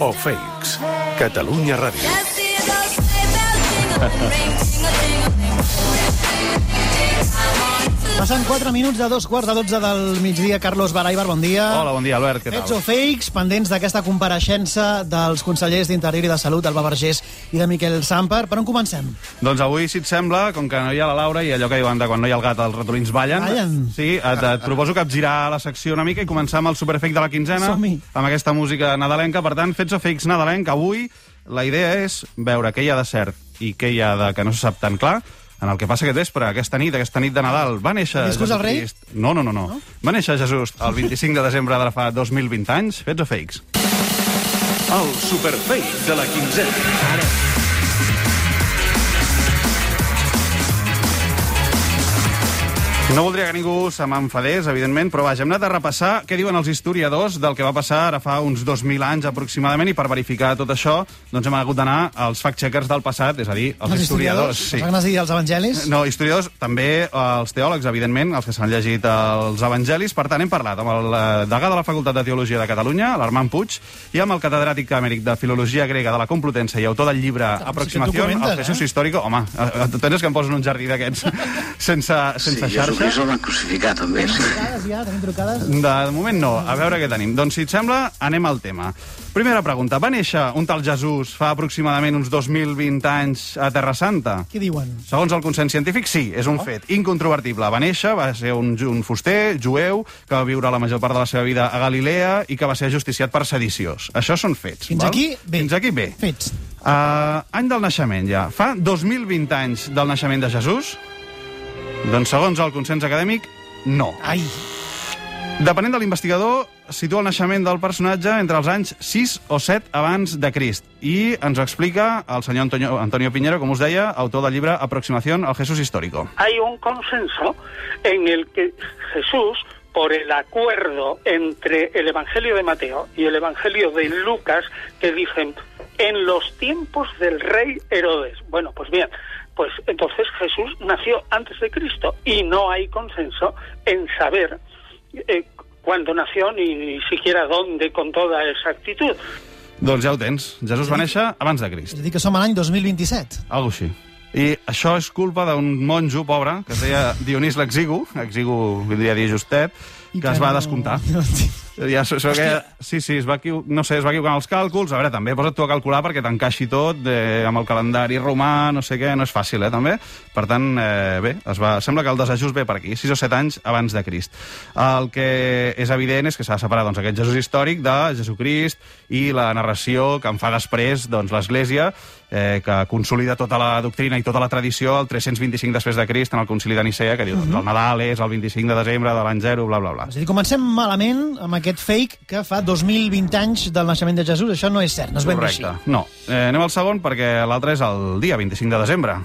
o fakes. Catalunya Ràdio. Passen 4 minuts de dos quarts de 12 del migdia. Carlos Baraibar, bon dia. Hola, bon dia, Albert, què Fets tal? o fakes, pendents d'aquesta compareixença dels consellers d'Interior i de Salut, Alba Vergés i de Miquel Samper. Per on comencem? Doncs avui, si et sembla, com que no hi ha la Laura i allò que diuen de quan no hi ha el gat, els ratolins ballen, Ballen. sí, et, et proposo capgirar la secció una mica i començar amb el superfake de la quinzena, amb aquesta música nadalenca. Per tant, fets o fakes nadalenca, avui la idea és veure què hi ha de cert i què hi ha de que no se sap tan clar en el que passa aquest vespre, aquesta nit, aquesta nit de Nadal. Va néixer... Viscut el rei? No, no, no, no, no. Va néixer Jesús el 25 de desembre de fa 2020 anys. Fets o fakes? El superfake de la quinzena. No voldria que ningú se m'enfadés, evidentment, però vaja, hem anat a repassar què diuen els historiadors del que va passar ara fa uns 2.000 anys aproximadament, i per verificar tot això doncs hem hagut d'anar als fact-checkers del passat, és a dir, els, historiadors. Sí. Els dir els evangelis? No, historiadors, també eh, els teòlegs, evidentment, els que s'han llegit els evangelis. Per tant, hem parlat amb el eh, degà de la Facultat de Teologia de Catalunya, l'Armand Puig, i amb el catedràtic emèric de Filologia Grega de la Complutense i autor del llibre Aproximació al Jesús eh? Histórico. Home, eh, tens que em posen un jardí d'aquests sense, sense Sí, xarxa? Jesucrist el van crucificar també, sí. Trucades ja. De moment no. A veure què tenim. Doncs, si et sembla, anem al tema. Primera pregunta. Va néixer un tal Jesús fa aproximadament uns 2.020 anys a Terra Santa? Què diuen? Segons el consens científic, sí, és un fet incontrovertible. Va néixer, va ser un, un fuster jueu que va viure la major part de la seva vida a Galilea i que va ser ajusticiat per sediciós. Això són fets. Fins val? aquí, bé. Fins aquí, bé. Fets. Uh, any del naixement, ja. Fa 2.020 anys del naixement de Jesús? Doncs, segons el consens acadèmic, no. Ai, Depenent de l'investigador, situa el naixement del personatge entre els anys 6 o 7 abans de Crist. I ens ho explica el senyor Antonio, Antonio Piñero, com us deia, autor del llibre Aproximación al Jesús Histórico. hay un consenso en el que Jesús, por el acuerdo entre el Evangelio de Mateo y el Evangelio de Lucas, que dicen en los tiempos del rey Herodes. Bueno, pues bien, pues entonces Jesús nació antes de Cristo y no hay consenso en saber eh, cuándo nació ni, ni siquiera dónde con toda exactitud. Doncs ja ho tens. Jesús va néixer abans de Crist. és a dir que som a l'any 2027. Algo així. I això és culpa d'un monjo pobre, que es deia Dionís l'Exigu, Exigu vindria a dir justet, I que es va no- descomptar. Ja, so, so que, sí, sí, es va, equivo- no sé, es va equivocar els càlculs. A veure, també posa't tu a calcular perquè t'encaixi tot eh, amb el calendari romà, no sé què, no és fàcil, eh, també. Per tant, eh, bé, es va, sembla que el desajust ve per aquí, 6 o 7 anys abans de Crist. El que és evident és que s'ha de separar doncs, aquest Jesús històric de Jesucrist i la narració que en fa després doncs, l'Església, eh, que consolida tota la doctrina i tota la tradició el 325 després de Crist en el concili de Nicea, que diu doncs, el Nadal és el 25 de desembre de l'any 0, bla, bla, bla. És a dir, comencem malament amb aquest fake que fa 2020 anys del naixement de Jesús. Això no és cert, no és ben bé així. Correcte. No. Eh, anem al segon perquè l'altre és el dia 25 de desembre.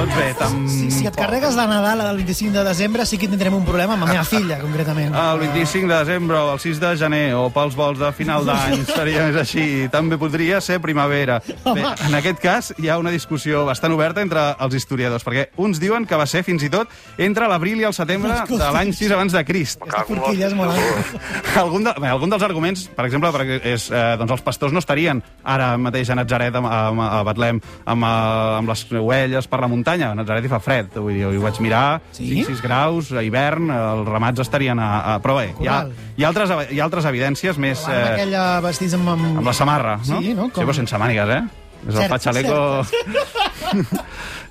Doncs bé, tam... Si, si et carregues la Nadal el 25 de desembre, sí que tindrem un problema amb la meva filla, concretament. El 25 de desembre o el 6 de gener o pels vols de final d'any seria més així. També podria ser primavera. Bé, en aquest cas hi ha una discussió bastant oberta entre els historiadors, perquè uns diuen que va ser fins i tot entre l'abril i el setembre de l'any 6 abans de Crist. Aquesta forquilla és molt alta. algun, de, bé, algun dels arguments, per exemple, perquè és, eh, doncs els pastors no estarien ara mateix a Nazaret, a, a, a Betlem, amb, eh, amb les ovelles per la muntanya. A Nazaret hi fa fred, vull dir, ho vaig mirar, Sí? 5-6 graus, a hivern, els ramats estarien a... a però bé, hi ha, hi, ha altres, hi ha altres evidències més... Amb Eh, aquella vestits amb... amb... amb la samarra, no? Sí, no? Sí, però sense mànigues, eh? És el Cert, fatxaleco...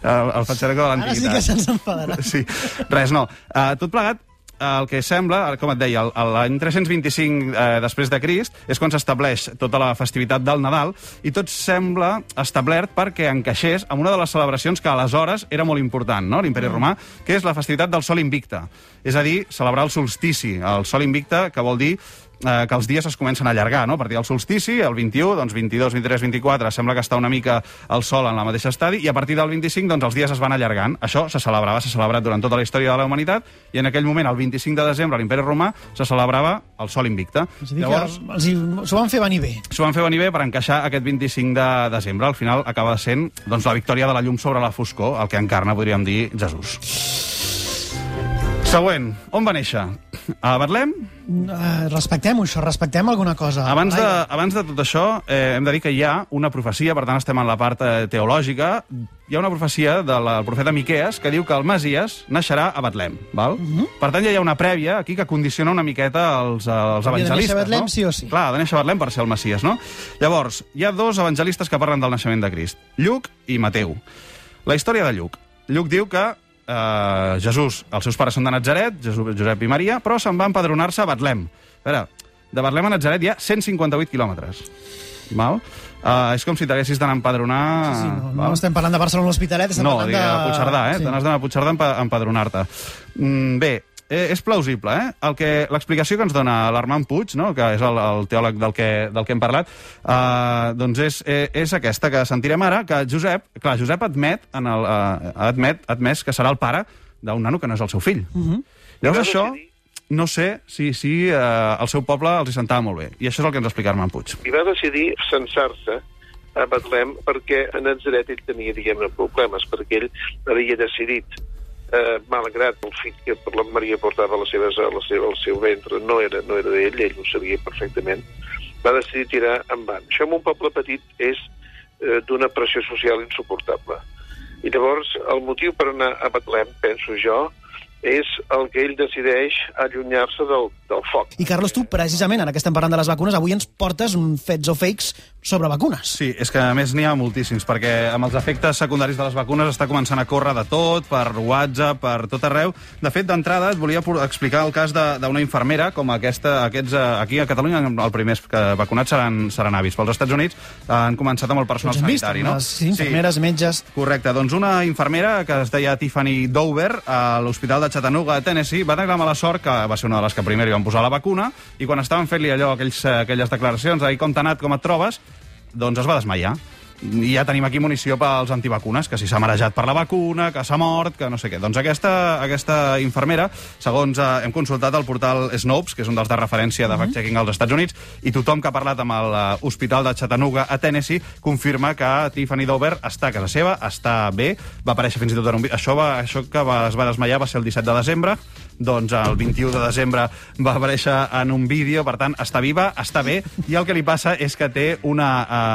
el, el fatxaleco de Ara sí l'antiguitat. que se'ns enfadarà. Sí, res, no. Uh, tot plegat, el que sembla, com et deia, l'any 325 eh, després de Crist és quan s'estableix tota la festivitat del Nadal i tot sembla establert perquè encaixés amb una de les celebracions que aleshores era molt important, no?, l'imperi romà, que és la festivitat del Sol Invicte. És a dir, celebrar el solstici, el Sol Invicte, que vol dir eh, que els dies es comencen a allargar, no? A partir del solstici, el 21, doncs 22, 23, 24, sembla que està una mica el sol en la mateixa estadi, i a partir del 25, doncs els dies es van allargant. Això se celebrava, s'ha celebrat durant tota la història de la humanitat, i en aquell moment, el 25 de desembre, a l'imperi romà, se celebrava el sol invicte. És a dir, Llavors, els s'ho van fer venir bé. s'ho van fer venir bé per encaixar aquest 25 de desembre. Al final acaba sent doncs, la victòria de la llum sobre la foscor, el que encarna, podríem dir, Jesús. Següent. On va néixer? A Betlem? Uh, respectem això, respectem alguna cosa. Abans de, abans de tot això, eh, hem de dir que hi ha una profecia, per tant estem en la part eh, teològica, hi ha una profecia del profeta Miqueas que diu que el Masies naixerà a Betlem. Val? Per tant, ja hi ha una prèvia aquí que condiciona una miqueta els, els Havia de evangelistes. néixer a Betlem, no? sí o sí. Clar, ha de néixer a Betlem per ser el Masies, no? Llavors, hi ha dos evangelistes que parlen del naixement de Crist, Lluc i Mateu. La història de Lluc. Lluc diu que eh, Jesús, els seus pares són de Natzaret, Jesús, Josep i Maria, però se'n va empadronar-se a Betlem. A veure, de Betlem a Natzaret hi ha 158 quilòmetres. Val? Uh, és com si t'haguessis d'anar a empadronar... Sí, no, val? no estem parlant de Barcelona L'Hospitalet, estem No, parlant de... a Puigcerdà, eh? Sí. Sí. T'has d'anar a Puigcerdà a empadronar-te. Mm, bé, eh, és plausible, eh? El que L'explicació que ens dona l'Armand Puig, no? que és el, el teòleg del que, del que hem parlat, eh, doncs és, eh, és aquesta que sentirem ara, que Josep, clar, Josep admet, en el, eh, admet, admès que serà el pare d'un nano que no és el seu fill. Uh -huh. Llavors això, no sé si, si eh, el seu poble els hi sentava molt bé. I això és el que ens explica Armand Puig. i va decidir censar-se a Betlem perquè a Nazaret ell tenia, diguem-ne, problemes, perquè ell havia decidit, eh, malgrat el fill que per la Maria portava a les seves, a la seva, al seu ventre no era, no era d'ell, ell ho sabia perfectament, va decidir tirar endavant. Això en un poble petit és eh, d'una pressió social insuportable. I llavors el motiu per anar a Betlem, penso jo, és el que ell decideix allunyar-se del, del foc. I, Carlos, tu, precisament, ara que estem parlant de les vacunes, avui ens portes un fets o fakes sobre vacunes. Sí, és que a més n'hi ha moltíssims, perquè amb els efectes secundaris de les vacunes està començant a córrer de tot, per WhatsApp, per tot arreu. De fet, d'entrada, et volia explicar el cas de- d'una infermera, com aquesta, aquests, eh, aquí a Catalunya, els primers que vacunats seran, seran avis. Pels Estats Units eh, han començat amb el personal Tots hem vist, sanitari, no? les sí, infermeres, metges... Correcte, doncs una infermera que es deia Tiffany Dover a l'Hospital de Chattanooga, a Tennessee, va tenir la mala sort que va ser una de les que primer li van posar la vacuna i quan estaven fent-li allò, aquells, eh, aquelles declaracions, ahir com t'ha anat, com et trobes, doncs es va desmaiar. I ja tenim aquí munició pels antivacunes, que si s'ha marejat per la vacuna, que s'ha mort, que no sé què. Doncs aquesta, aquesta infermera, segons eh, hem consultat el portal Snopes, que és un dels de referència de fact-checking als Estats Units, i tothom que ha parlat amb l'Hospital de Chattanooga a Tennessee confirma que Tiffany Dover està a casa seva, està bé, va aparèixer fins i tot en un... Això, va, això que va, es va desmaiar va ser el 17 de desembre, doncs el 21 de desembre va aparèixer en un vídeo, per tant, està viva, està bé, i el que li passa és que té una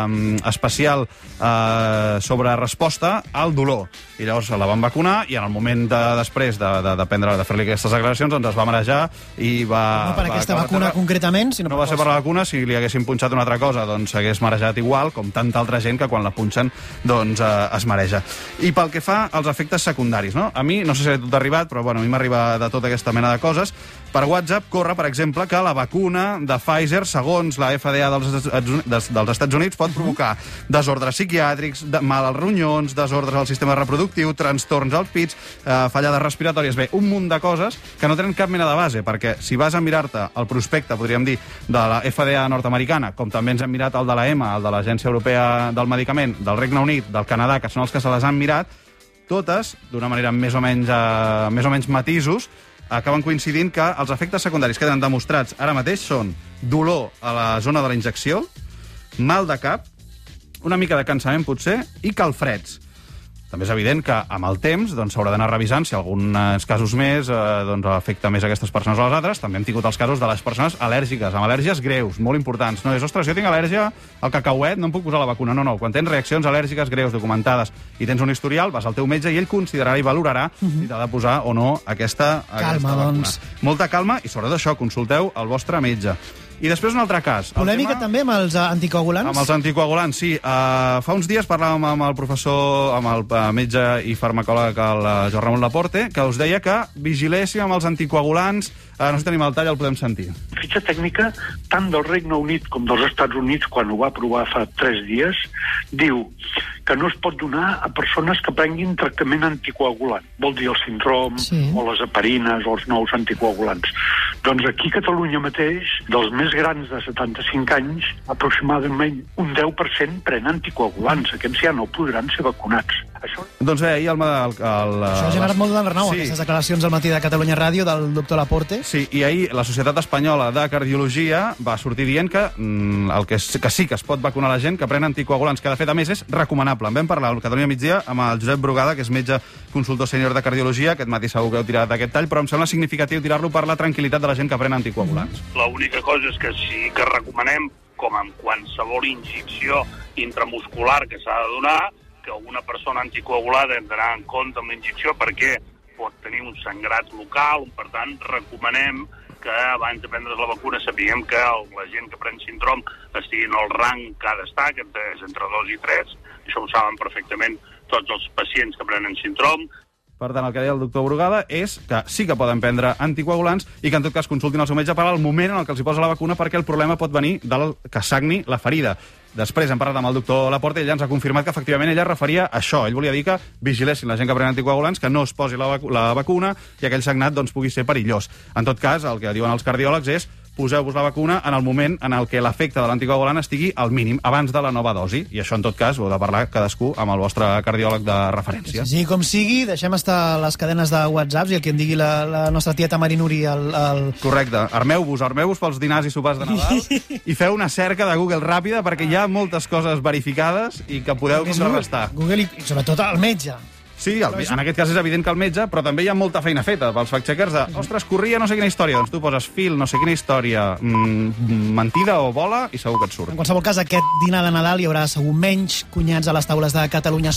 um, especial uh, sobre resposta al dolor. I llavors la van vacunar i en el moment de, després de, de, de, prendre, de fer-li aquestes declaracions doncs es va marejar i va... No per va aquesta vacuna terra. concretament, sinó No va ser per la vacuna, si li haguessin punxat una altra cosa, doncs s'hagués marejat igual, com tanta altra gent que quan la punxen doncs eh, es mareja. I pel que fa als efectes secundaris, no? A mi, no sé si a tu t'ha arribat, però bueno, a mi m'arriba de tota aquesta mena de coses. Per WhatsApp corre, per exemple, que la vacuna de Pfizer, segons la FDA dels, dels, dels Estats Units, pot provocar desordres psiquiàtrics, de, mal als ronyons, desordres al sistema reproductiu, trastorns als pits, eh, fallades respiratòries, bé, un munt de coses que no tenen cap mena de base, perquè si vas a mirar-te el prospecte, podríem dir, de la FDA nord-americana, com també ens hem mirat el de la EMA, el de l'Agència Europea del Medicament, del Regne Unit, del Canadà, que són els que se les han mirat, totes, d'una manera més o menys, eh, més o menys matisos, acaben coincidint que els efectes secundaris que queden demostrats ara mateix són dolor a la zona de la injecció, mal de cap, una mica de cansament potser, i calfreds. També és evident que amb el temps doncs, s'haurà d'anar revisant si alguns casos més eh, doncs, afecta més aquestes persones o les altres. També hem tingut els casos de les persones al·lèrgiques, amb al·lèrgies greus, molt importants. No és, ostres, jo tinc al·lèrgia al cacauet, no em puc posar la vacuna. No, no, quan tens reaccions al·lèrgiques greus documentades i tens un historial, vas al teu metge i ell considerarà i valorarà si t'ha de posar o no aquesta, aquesta Calma, vacuna. doncs. Molta calma i sobretot això, consulteu el vostre metge. I després un altre cas. el Polèmica tema- també amb els eh, anticoagulants? amb els anticoagulants, sí. Uh, fa uns dies parlàvem amb el professor, amb el uh, metge i farmacòleg, el uh, Joan Ramon Laporte, que us deia que vigiléssim amb els anticoagulants. Uh, no sé si tenim el tall, el podem sentir. fitxa tècnica tant del Regne Unit com dels Estats Units, quan ho va aprovar fa tres dies, diu que no es pot donar a persones que prenguin tractament anticoagulant. Vol dir el síndrom, Sí. o les heparines, o els nous anticoagulants. Doncs aquí a Catalunya mateix, dels més grans de 75 anys, aproximadament un 10% pren anticoagulants. Aquests ja no podran ser vacunats. Això Doncs bé, ahir el... el, el Això ha generat molt d'enrenou, sí. aquestes declaracions al matí de Catalunya Ràdio del doctor Laporte. Sí, i ahir la Societat Espanyola de Cardiologia va sortir dient que, mm, el que, és- que sí que es pot vacunar la gent que pren anticoagulants, que de fet a més és recomanable. En vam parlar al Catalunya Migdia amb el Josep Brugada, que és metge consultor sènior de Cardiologia, aquest matí segur que heu tirat aquest tall, però em sembla significatiu tirar-lo per la tranquil·litat de la gent que pren anticoagulants. L'única cosa és que sí que recomanem, com en qualsevol injecció intramuscular que s'ha de donar, que una persona anticoagulada hem d'anar en compte amb la injecció perquè pot tenir un sangrat local, per tant, recomanem que abans de prendre's la vacuna sapiguem que la gent que pren síndrom estigui en el rang que ha d'estar, que és entre 2 i 3, això ho saben perfectament tots els pacients que prenen síndrom, Per tant, el que deia el doctor Brugada és que sí que poden prendre anticoagulants i que en tot cas consultin el seu metge per al moment en el que els hi posa la vacuna perquè el problema pot venir del que sagni la ferida. Després hem parlat amb el doctor Laporte i ell ens ha confirmat que efectivament ella referia a això. Ell volia dir que vigilessin la gent que pren anticoagulants, que no es posi la, vacu la vacuna i aquell sagnat doncs, pugui ser perillós. En tot cas, el que diuen els cardiòlegs és poseu-vos la vacuna en el moment en el que l'efecte de l'anticoagulant estigui al mínim, abans de la nova dosi. I això, en tot cas, ho de parlar cadascú amb el vostre cardiòleg de referència. Sí, com sigui, deixem estar les cadenes de WhatsApps i el que em digui la, la nostra tieta Marinuri el, el... Correcte. Armeu-vos, armeu-vos pels dinars i sopars de Nadal i feu una cerca de Google ràpida perquè hi ha moltes coses verificades i que podeu contrarrestar. Google i sobretot el metge. Sí, el, en aquest cas és evident que el metge, però també hi ha molta feina feta pels fact-checkers de, ostres, corria no sé quina història. Doncs tu poses fil, no sé quina història, mm, mentida o bola, i segur que et surt. En qualsevol cas, aquest dinar de Nadal hi haurà segur menys cunyats a les taules de Catalunya